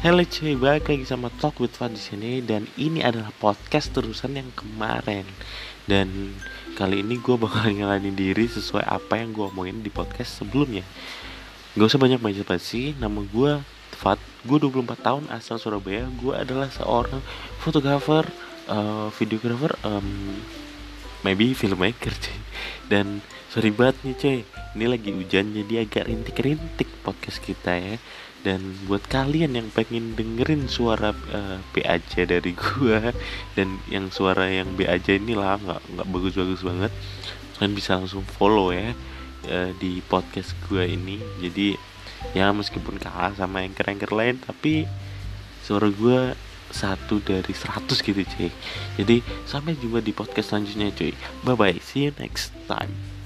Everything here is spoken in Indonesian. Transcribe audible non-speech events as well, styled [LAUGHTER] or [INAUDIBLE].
Halo cuy, balik lagi sama Talk with Fad di sini dan ini adalah podcast terusan yang kemarin. Dan kali ini gue bakal [LAUGHS] ngalahin diri sesuai apa yang gue omongin di podcast sebelumnya. Gak usah banyak banyak sih, nama gue Fat, gue 24 tahun asal Surabaya. Gue adalah seorang fotografer, uh, videografer, um, maybe filmmaker cuy. Dan sorry banget nih cuy, ini lagi hujan jadi agak rintik-rintik podcast kita ya. Dan buat kalian yang pengen dengerin suara uh, B aja dari gua [LAUGHS] dan yang suara yang B aja inilah nggak nggak bagus-bagus banget kalian bisa langsung follow ya uh, di podcast gua ini. Jadi ya meskipun kalah sama yang keren lain tapi suara gua satu dari 100 gitu cuy. Jadi sampai jumpa di podcast selanjutnya cuy. Bye bye see you next time